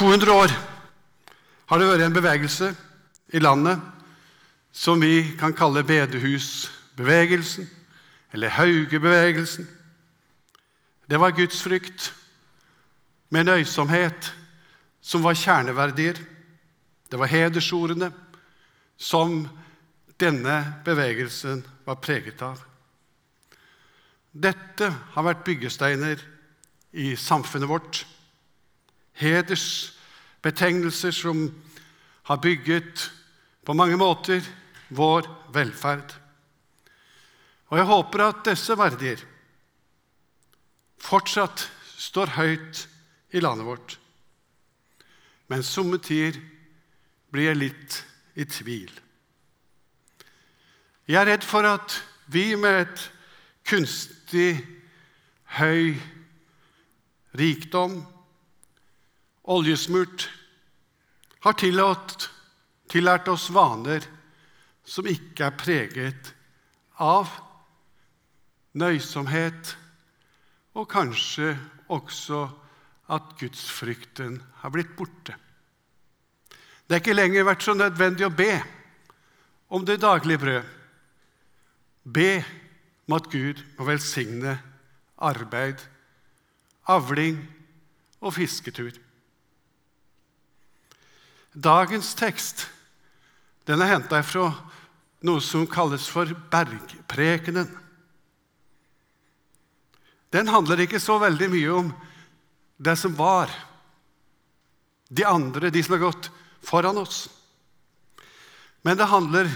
over 200 år har det vært en bevegelse i landet som vi kan kalle bedehusbevegelsen, eller Haugebevegelsen. Det var gudsfrykt med nøysomhet som var kjerneverdier. Det var hedersordene som denne bevegelsen var preget av. Dette har vært byggesteiner i samfunnet vårt. Hedersbetegnelser som har bygget på mange måter vår velferd. Og jeg håper at disse verdier fortsatt står høyt i landet vårt. Men somme tider blir jeg litt i tvil. Jeg er redd for at vi med et kunstig høy rikdom, oljesmurt, har tillatt, tillært oss vaner som ikke er preget av nøysomhet, og kanskje også at gudsfrykten har blitt borte. Det har ikke lenger vært så nødvendig å be om det daglige brød. Be om at Gud må velsigne arbeid, avling og fisketur. Dagens tekst den er henta fra noe som kalles for bergprekenen. Den handler ikke så veldig mye om det som var, de andre, de som har gått foran oss. Men det handler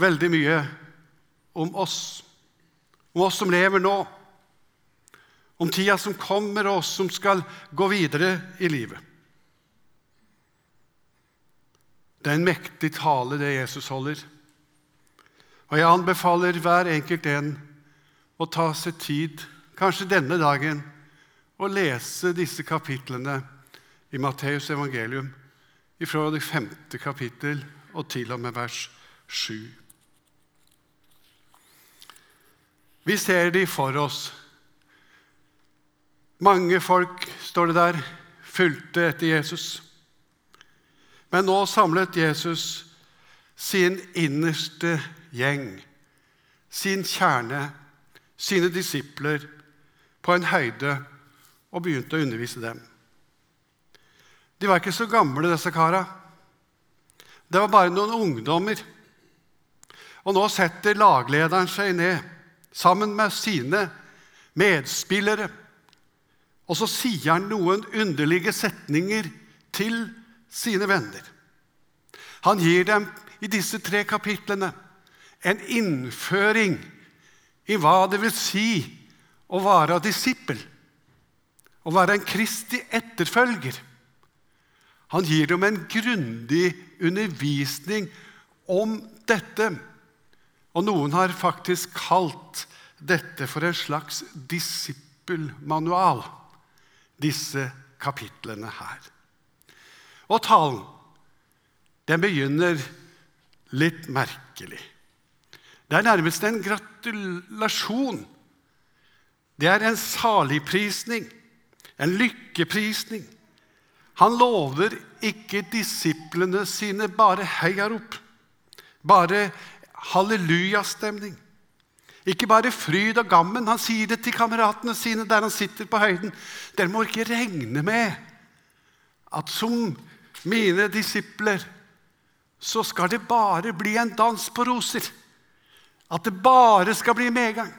veldig mye om oss, om oss som lever nå, om tida som kommer, og oss som skal gå videre i livet. Det er en mektig tale, det Jesus holder. Og jeg anbefaler hver enkelt en å ta seg tid, kanskje denne dagen, å lese disse kapitlene i Matteus evangelium, fra det femte kapittel og til og med vers sju. Vi ser de for oss. Mange folk, står det der, fulgte etter Jesus. Men nå samlet Jesus sin innerste gjeng, sin kjerne, sine disipler, på en høyde og begynte å undervise dem. De var ikke så gamle, disse kara. Det var bare noen ungdommer. Og nå setter laglederen seg ned sammen med sine medspillere. Og så sier han noen underlige setninger til sine venner. Han gir dem i disse tre kapitlene en innføring i hva det vil si å være disippel, å være en Kristi etterfølger. Han gir dem en grundig undervisning om dette. Og noen har faktisk kalt dette for en slags disippelmanual, disse kapitlene her. Og talen den begynner litt merkelig. Det er nærmest en gratulasjon. Det er en saligprisning, en lykkeprisning. Han lover ikke disiplene sine bare heiarop, bare hallelujastemning. Ikke bare fryd og gammen. Han sier det til kameratene sine der han sitter på høyden. Dere må ikke regne med at som mine disipler, så skal det bare bli en dans på roser. At det bare skal bli medgang.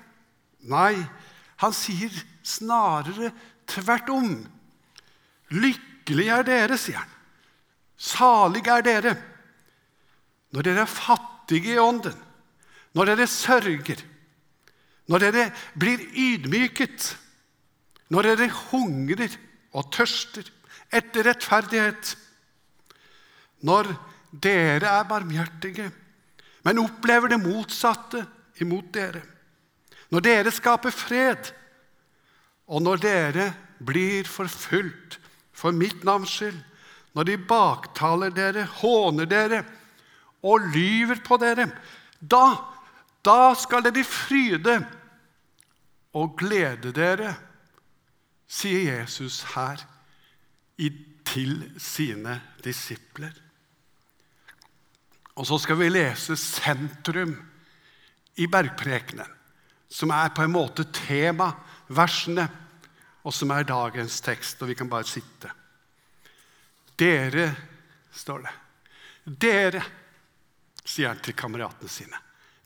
Nei, han sier snarere tvert om. Lykkelig er dere, sier han. Salig er dere når dere er fattige i ånden, når dere sørger, når dere blir ydmyket, når dere hungrer og tørster etter rettferdighet når dere er barmhjertige, men opplever det motsatte imot dere. Når dere skaper fred, og når dere blir forfulgt for mitt navns skyld, når de baktaler dere, håner dere og lyver på dere, da, da skal dere fryde og glede dere, sier Jesus her til sine disipler. Og så skal vi lese sentrum i bergprekenen, som er på en måte tema, versene, og som er dagens tekst. Og vi kan bare sitte. Dere, står det. Dere, sier han til kameratene sine.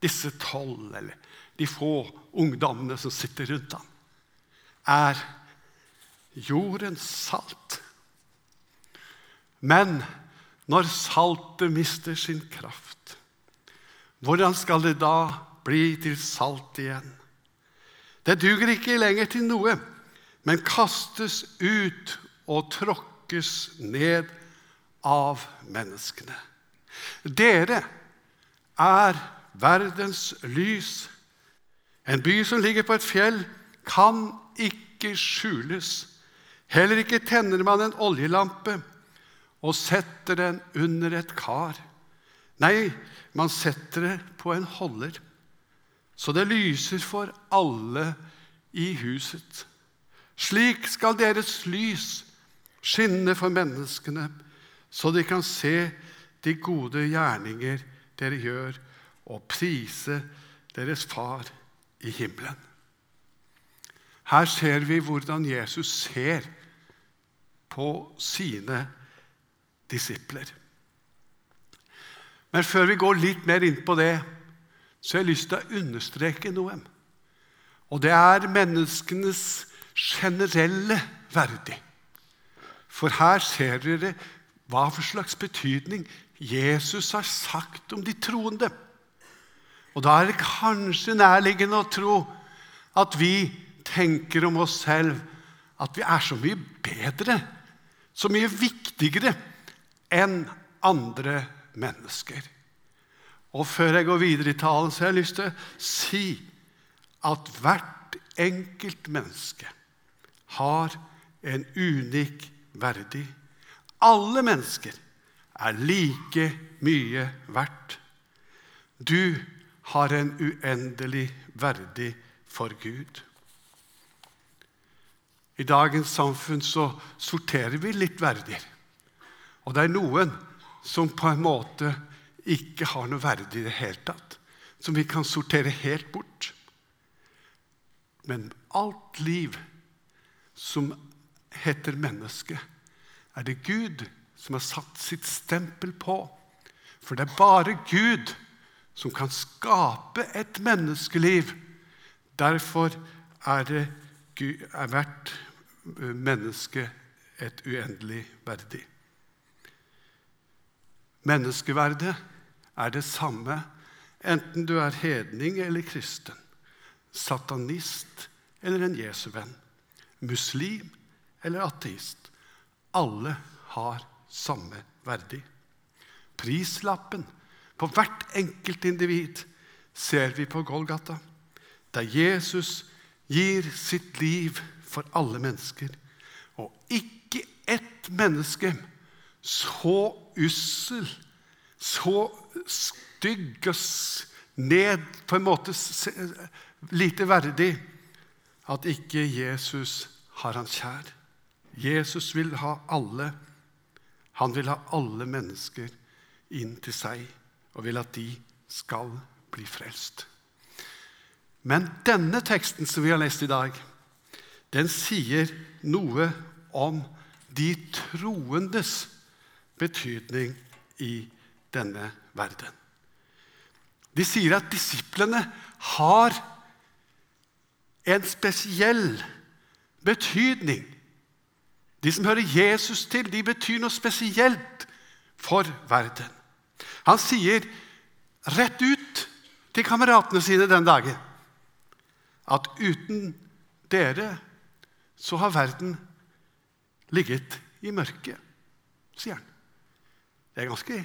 Disse tolv, eller de få ungdommene som sitter rundt ham, er jordens salt. Men når saltet mister sin kraft, hvordan skal det da bli til salt igjen? Det duger ikke lenger til noe, men kastes ut og tråkkes ned av menneskene. Dere er verdens lys. En by som ligger på et fjell, kan ikke skjules. Heller ikke tenner man en oljelampe og setter den under et kar. Nei, man setter det på en holder, så det lyser for alle i huset. Slik skal deres lys skinne for menneskene, så de kan se de gode gjerninger dere gjør, og prise deres Far i himmelen. Her ser vi hvordan Jesus ser på sine disipler. Men før vi går litt mer inn på det, så har jeg lyst til å understreke noe. Og det er menneskenes generelle verdi. For her ser dere hva for slags betydning Jesus har sagt om de troende. Og da er det kanskje nærliggende å tro at vi tenker om oss selv at vi er så mye bedre, så mye viktigere enn andre mennesker. Og Før jeg går videre i talen, så har jeg lyst til å si at hvert enkelt menneske har en unik verdi. Alle mennesker er like mye verdt. Du har en uendelig verdi for Gud. I dagens samfunn så sorterer vi litt verdier. Og det er noen som på en måte ikke har noe verdi i det hele tatt. Som vi kan sortere helt bort. Men alt liv som heter menneske, er det Gud som har satt sitt stempel på. For det er bare Gud som kan skape et menneskeliv. Derfor er det er hvert menneske et uendelig verdig. Menneskeverdet er det samme enten du er hedning eller kristen, satanist eller en Jesu-venn, muslim eller ateist. Alle har samme verdi. Prislappen på hvert enkelt individ ser vi på Golgata, der Jesus gir sitt liv for alle mennesker. Og ikke ett menneske så ussel, så stygg og ned på en måte lite verdig at ikke Jesus har han kjær. Jesus vil ha alle. Han vil ha alle mennesker inn til seg og vil at de skal bli frelst. Men denne teksten som vi har lest i dag, den sier noe om de troendes betydning i denne verden. De sier at disiplene har en spesiell betydning. De som hører Jesus til, de betyr noe spesielt for verden. Han sier rett ut til kameratene sine den dagen at uten dere så har verden ligget i mørket, sier han. Det er ganske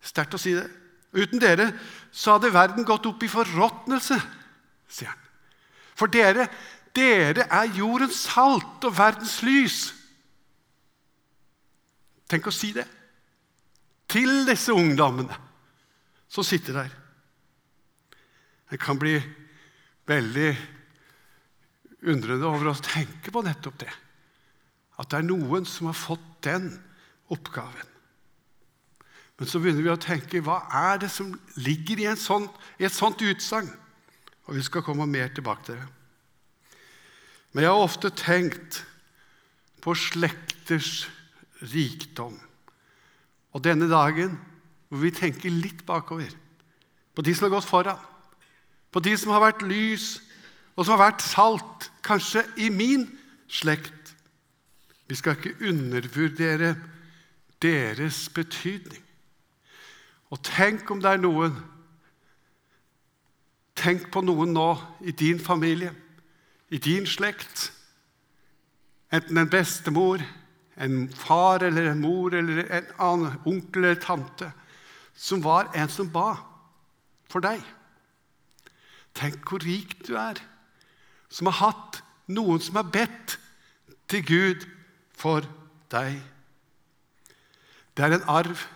sterkt å si det. Uten dere så hadde verden gått opp i forråtnelse, sier han. For dere, dere er jordens salt og verdens lys. Tenk å si det til disse ungdommene som sitter der. Det kan bli veldig undrende over å tenke på nettopp det. At det er noen som har fått den oppgaven. Men så begynner vi å tenke hva er det som ligger i, sånn, i et sånt utsagn? Og vi skal komme mer tilbake til det. Men jeg har ofte tenkt på slekters rikdom. Og denne dagen hvor vi tenker litt bakover, på de som har gått foran, på de som har vært lys, og som har vært salt, kanskje i min slekt. Vi skal ikke undervurdere deres betydning. Og tenk om det er noen Tenk på noen nå i din familie, i din slekt. Enten en bestemor, en far eller en mor eller en annen onkel eller tante som var en som ba for deg. Tenk hvor rik du er, som har hatt noen som har bedt til Gud for deg. Det er en arv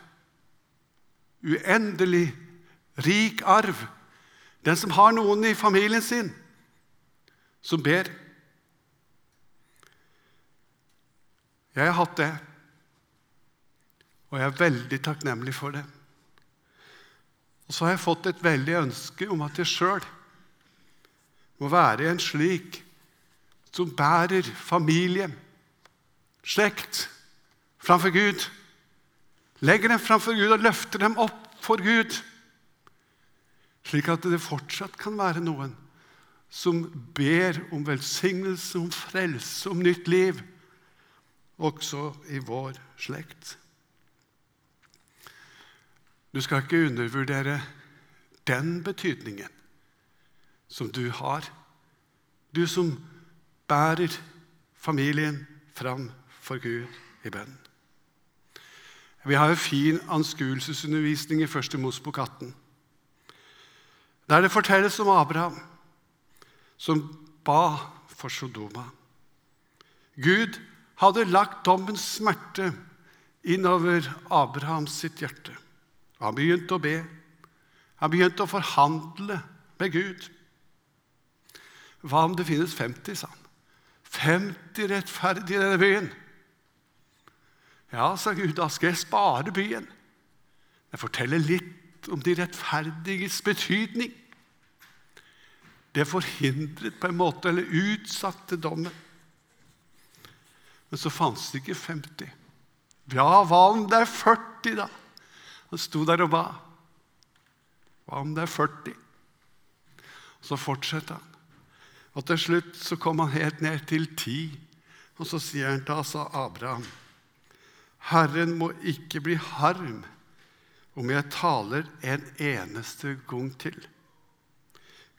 uendelig rik arv. Den som har noen i familien sin som ber. Jeg har hatt det, og jeg er veldig takknemlig for det. Og så har jeg fått et veldig ønske om at jeg sjøl må være en slik som bærer familie, slekt, framfor Gud. Legger dem framfor Gud og løfter dem opp for Gud. Slik at det fortsatt kan være noen som ber om velsignelse, om frelse, om nytt liv, også i vår slekt. Du skal ikke undervurdere den betydningen som du har, du som bærer familien fram for Gud i bønn. Vi har en fin anskuelsesundervisning i Første Mosbok 18, der det fortelles om Abraham som ba for Sodoma. Gud hadde lagt dommens smerte innover Abrahams sitt hjerte. Han begynte å be. Han begynte å forhandle med Gud. Hva om det finnes 50, sa han. 50 rettferdige i denne byen. Ja, sa Gud, da skal jeg spare byen. Jeg forteller litt om de rettferdiges betydning. Det forhindret på en måte, eller utsatte dommen. Men så fantes det ikke 50. Ja, hva om det er 40, da? Han sto der og ba. Hva om det er 40? Så fortsetter han. Og til slutt så kom han helt ned til 10. Og så sier han til Abraham Herren må ikke bli harm om jeg taler en eneste gang til.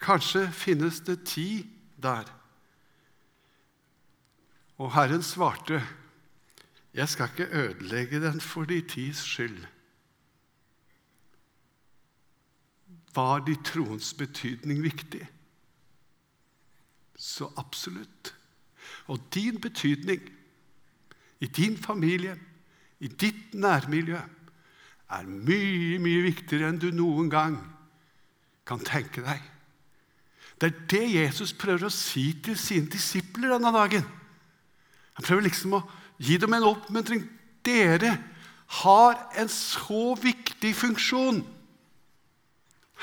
Kanskje finnes det ti der. Og Herren svarte, jeg skal ikke ødelegge den for de tis skyld. Var de troens betydning viktig? Så absolutt. Og din betydning i din familie i ditt nærmiljø er mye, mye viktigere enn du noen gang kan tenke deg. Det er det Jesus prøver å si til sine disipler denne dagen. Han prøver liksom å gi dem en oppmuntring. Dere har en så viktig funksjon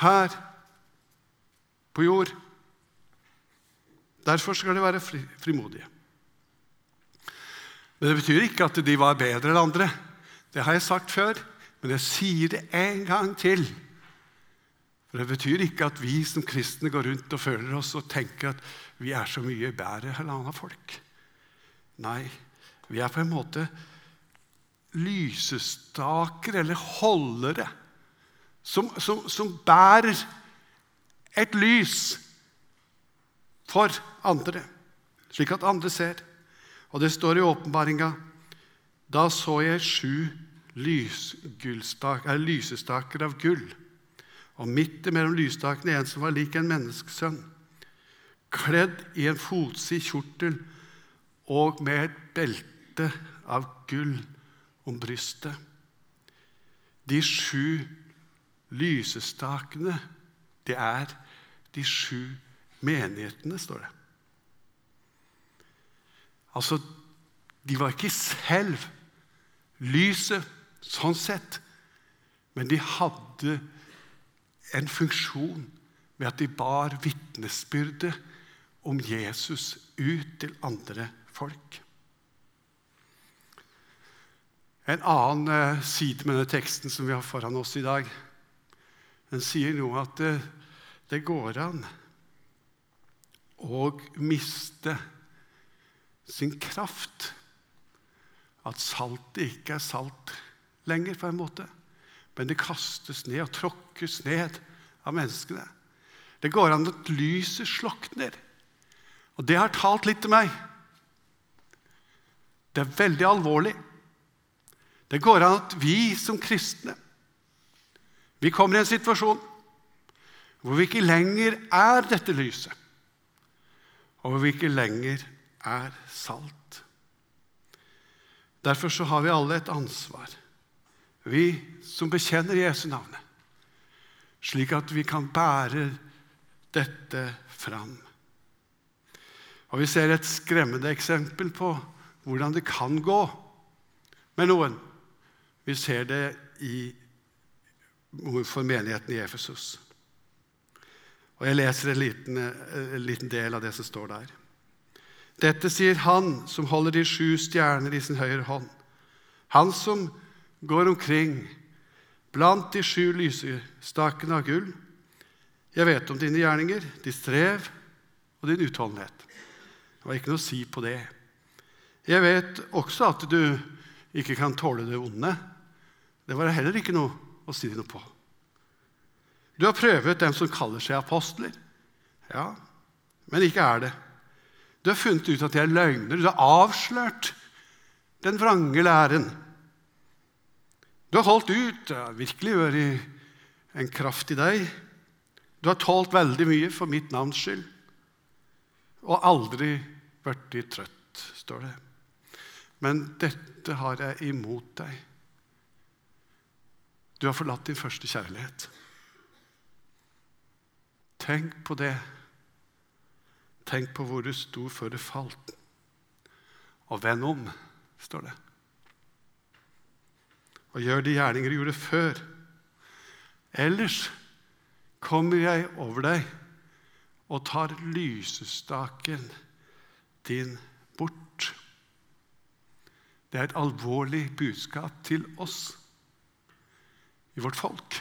her på jord. Derfor skal de være frimodige. Men Det betyr ikke at de var bedre enn andre. Det har jeg sagt før, men jeg sier det en gang til. For Det betyr ikke at vi som kristne går rundt og føler oss og tenker at vi er så mye bedre enn andre folk. Nei, vi er på en måte lysestaker eller holdere som, som, som bærer et lys for andre, slik at andre ser. Og det står i åpenbaringa Da så jeg sju lysestaker av gull, og midt mellom lysstakene en som var lik en menneskesønn, kledd i en fotsid kjortel og med et belte av gull om brystet. De sju lysestakene, det er de sju menighetene, står det. Altså, de var ikke selv lyset sånn sett, men de hadde en funksjon ved at de bar vitnesbyrdet om Jesus ut til andre folk. En annen eh, side med denne teksten som vi har foran oss i dag, den sier noe at det, det går an å miste sin kraft. At saltet ikke er salt lenger, på en måte, men det kastes ned og tråkkes ned av menneskene. Det går an at lyset slokner. Og det har talt litt til meg. Det er veldig alvorlig. Det går an at vi som kristne vi kommer i en situasjon hvor vi ikke lenger er dette lyset, og hvor vi ikke lenger er salt. Derfor så har vi alle et ansvar, vi som bekjenner Jesu navnet, slik at vi kan bære dette fram. Og Vi ser et skremmende eksempel på hvordan det kan gå med noen. Vi ser det i, for menigheten i Efesus. Og Jeg leser en liten, en liten del av det som står der. Dette sier han som holder de sju stjerner i sin høyre hånd. Han som går omkring blant de sju lysestakene av gull. Jeg vet om dine gjerninger, ditt strev og din utholdenhet. Det var ikke noe å si på det. Jeg vet også at du ikke kan tåle det onde. Det var heller ikke noe å si noe på. Du har prøvet dem som kaller seg apostler. Ja, men ikke er det. Du har funnet ut at de er løgner. Du har avslørt den vrange læren. Du har holdt ut. Det har virkelig vært en kraft i deg. Du har tålt veldig mye for mitt navns skyld og aldri blitt trøtt, står det. Men dette har jeg imot deg. Du har forlatt din første kjærlighet. Tenk på det. Tenk på hvor du sto før du falt. Og vend om, står det. Og gjør de gjerninger du gjorde før. Ellers kommer jeg over deg og tar lysestaken din bort. Det er et alvorlig budskap til oss i vårt folk,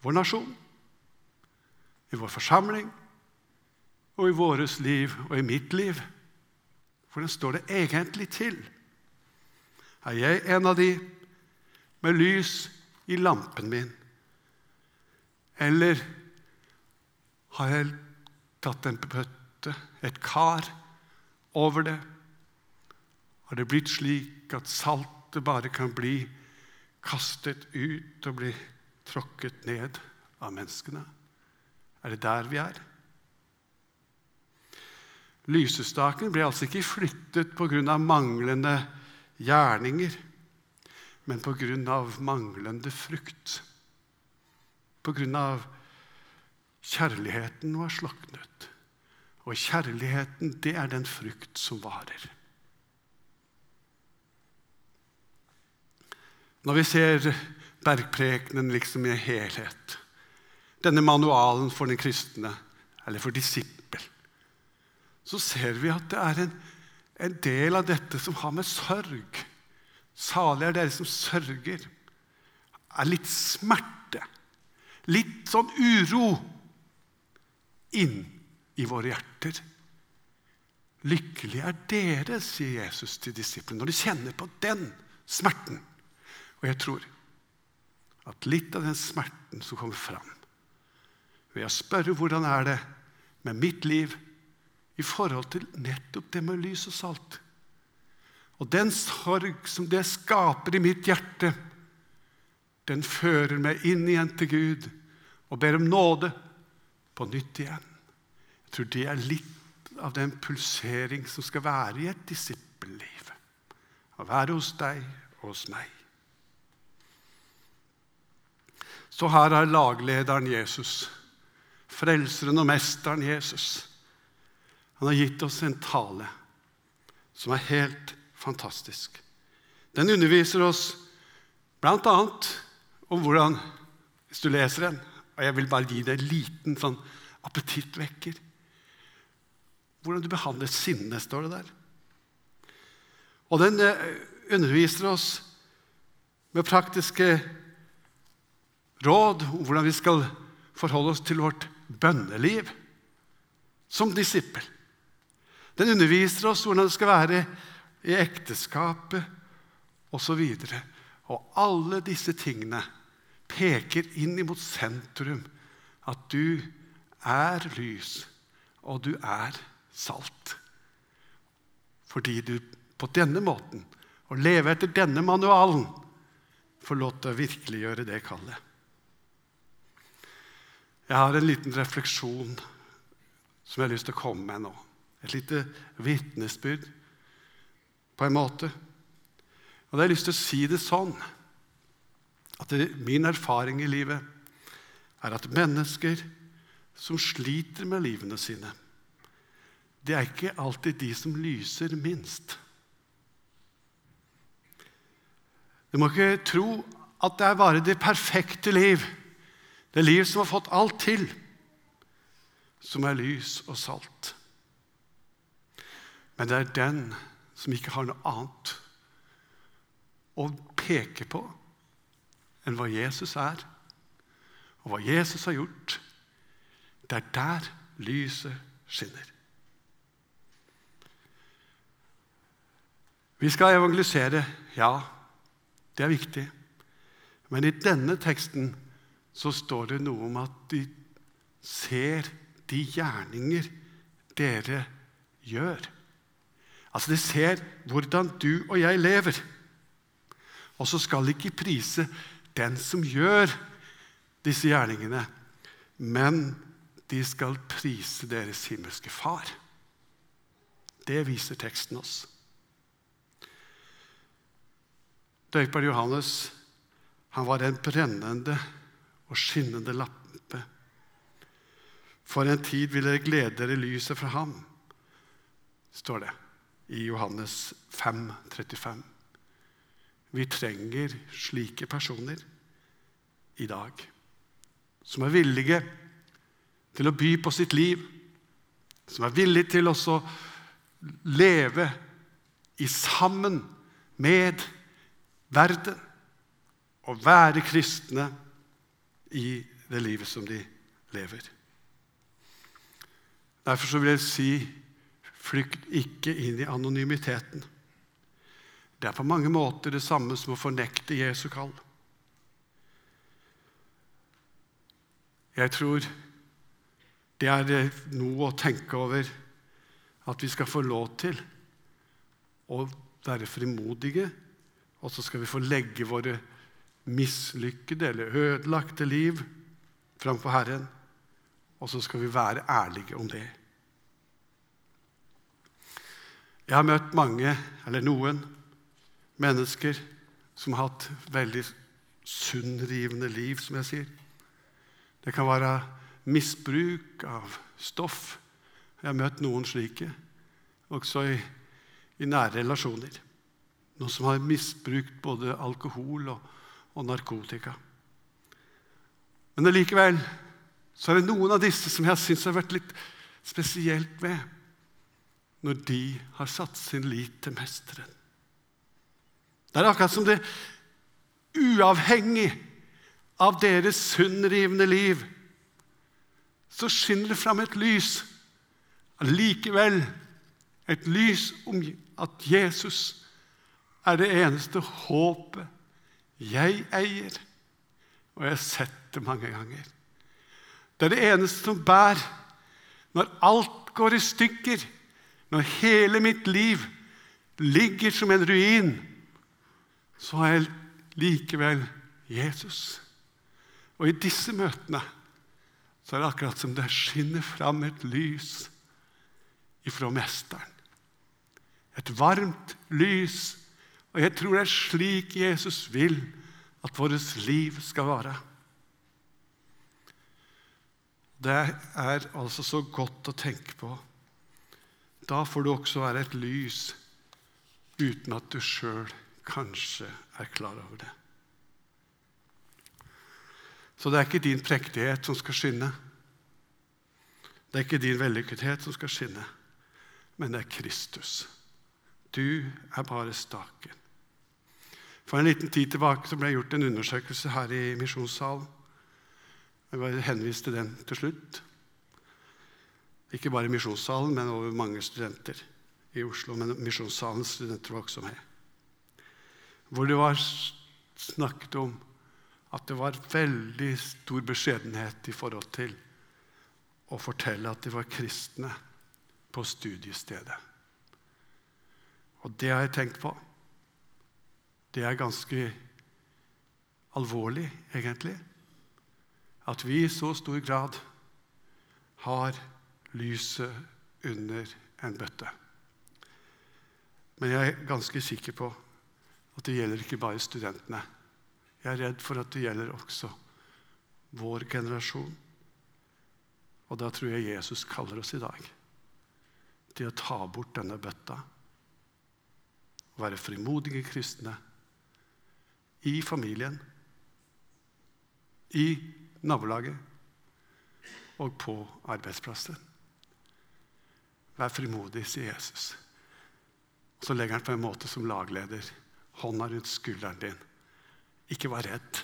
vår nasjon, i vår forsamling og i våres liv og i mitt liv. Hvordan står det egentlig til? Er jeg en av de med lys i lampen min? Eller har jeg tatt en bøtte, et kar, over det? Har det blitt slik at saltet bare kan bli kastet ut og bli tråkket ned av menneskene? Er det der vi er? Lysestaken ble altså ikke flyttet pga. manglende gjerninger, men pga. manglende frukt. Pga. Kjærligheten var sloknet. Og kjærligheten, det er den frukt som varer. Når vi ser bergprekenen liksom i helhet, denne manualen for den kristne, eller for disippel, så ser vi at det er en, en del av dette som har med sørg Salig er dere som sørger. Er litt smerte, litt sånn uro inn i våre hjerter. Lykkelig er dere, sier Jesus til disiplene, når de kjenner på den smerten. Og jeg tror at litt av den smerten som kommer fram ved å spørre hvordan er det med mitt liv i forhold til nettopp det med lys og salt Og den sorg som det skaper i mitt hjerte, den fører meg inn igjen til Gud og ber om nåde på nytt igjen. Jeg tror det er litt av den pulsering som skal være i et disippelliv. Å være hos deg og hos meg. Så her er laglederen Jesus, frelseren og mesteren Jesus. Han har gitt oss en tale som er helt fantastisk. Den underviser oss bl.a. om hvordan Hvis du leser den, og jeg vil bare gi deg en liten sånn appetittvekker Hvordan du behandler sinne, står det der. Og den eh, underviser oss med praktiske råd om hvordan vi skal forholde oss til vårt bønneliv som disippel. Den underviser oss hvordan det skal være i ekteskapet osv. Og, og alle disse tingene peker inn mot sentrum. At du er lys, og du er salt. Fordi du på denne måten, å leve etter denne manualen, får lov til å virkeliggjøre det kallet. Jeg har en liten refleksjon som jeg har lyst til å komme med nå. Et lite vitnesbyrd, på en måte. Og da har jeg lyst til å si det sånn at det, min erfaring i livet er at mennesker som sliter med livene sine, det er ikke alltid de som lyser minst. Du må ikke tro at det er bare det perfekte liv, det liv som har fått alt til, som er lys og salt. Men det er den som ikke har noe annet å peke på enn hva Jesus er, og hva Jesus har gjort. Det er der lyset skinner. Vi skal evangelisere. Ja, det er viktig. Men i denne teksten så står det noe om at de ser de gjerninger dere gjør. Altså, De ser hvordan du og jeg lever. Og så skal de ikke prise den som gjør disse gjerningene, men de skal prise deres himmelske Far. Det viser teksten oss. Døyper Johannes han var en brennende og skinnende lampe. For en tid vil dere glede dere lyset fra ham, står det i Johannes 5, 35. Vi trenger slike personer i dag, som er villige til å by på sitt liv, som er villige til å leve i sammen med verden og være kristne i det livet som de lever. Derfor vil jeg si Flykt ikke inn i anonymiteten. Det er på mange måter det samme som å fornekte Jesu kall. Jeg tror det er noe å tenke over at vi skal få lov til å være frimodige, og så skal vi få legge våre mislykkede eller ødelagte liv framfor Herren, og så skal vi være ærlige om det. Jeg har møtt mange, eller noen, mennesker som har hatt veldig sunnrivende liv, som jeg sier. Det kan være misbruk av stoff. Jeg har møtt noen slike, også i, i nære relasjoner. Noen som har misbrukt både alkohol og, og narkotika. Men allikevel så er det noen av disse som jeg syns har vært litt spesielt ved når de har satt sin lit til Mesteren. Det er akkurat som det, uavhengig av deres sunnrivende liv, så skinner det fram et lys. Allikevel et lys om at Jesus er det eneste håpet jeg eier. Og jeg har sett det mange ganger. Det er det eneste som bærer når alt går i stykker når hele mitt liv ligger som en ruin, så har jeg likevel Jesus. Og i disse møtene så er det akkurat som det skinner fram et lys ifra Mesteren. Et varmt lys. Og jeg tror det er slik Jesus vil at vårt liv skal være. Det er altså så godt å tenke på da får du også være et lys uten at du sjøl kanskje er klar over det. Så det er ikke din prektighet som skal skinne. Det er ikke din vellykkethet som skal skinne, men det er Kristus. Du er bare staken. For en liten tid tilbake så ble det gjort en undersøkelse her i misjonssalen. Jeg henviste den til slutt. Ikke bare i misjonssalen, men over mange studenter i Oslo. Men misjonssalens studenter var også med. Hvor det var snakket om at det var veldig stor beskjedenhet i forhold til å fortelle at de var kristne på studiestedet. Og det har jeg tenkt på. Det er ganske alvorlig, egentlig, at vi i så stor grad har lyset under en bøtte. Men jeg er ganske sikker på at det gjelder ikke bare studentene. Jeg er redd for at det gjelder også vår generasjon. Og da tror jeg Jesus kaller oss i dag til å ta bort denne bøtta. og Være frimodige kristne i familien, i nabolaget og på arbeidsplassen. Vær frimodig, sier Jesus. Så legger han på en måte som lagleder hånda rundt skulderen din. Ikke vær redd,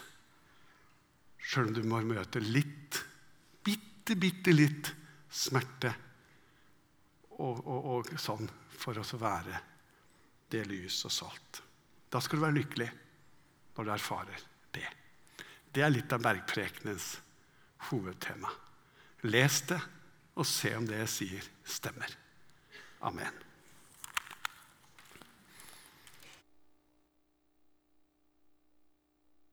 sjøl om du må møte litt, bitte, bitte litt smerte og, og, og sånn for å være det lys og salt. Da skal du være lykkelig når du erfarer det. Det er litt av bergprekenens hovedtema. Les det, og se om det jeg sier, stemmer. Amen.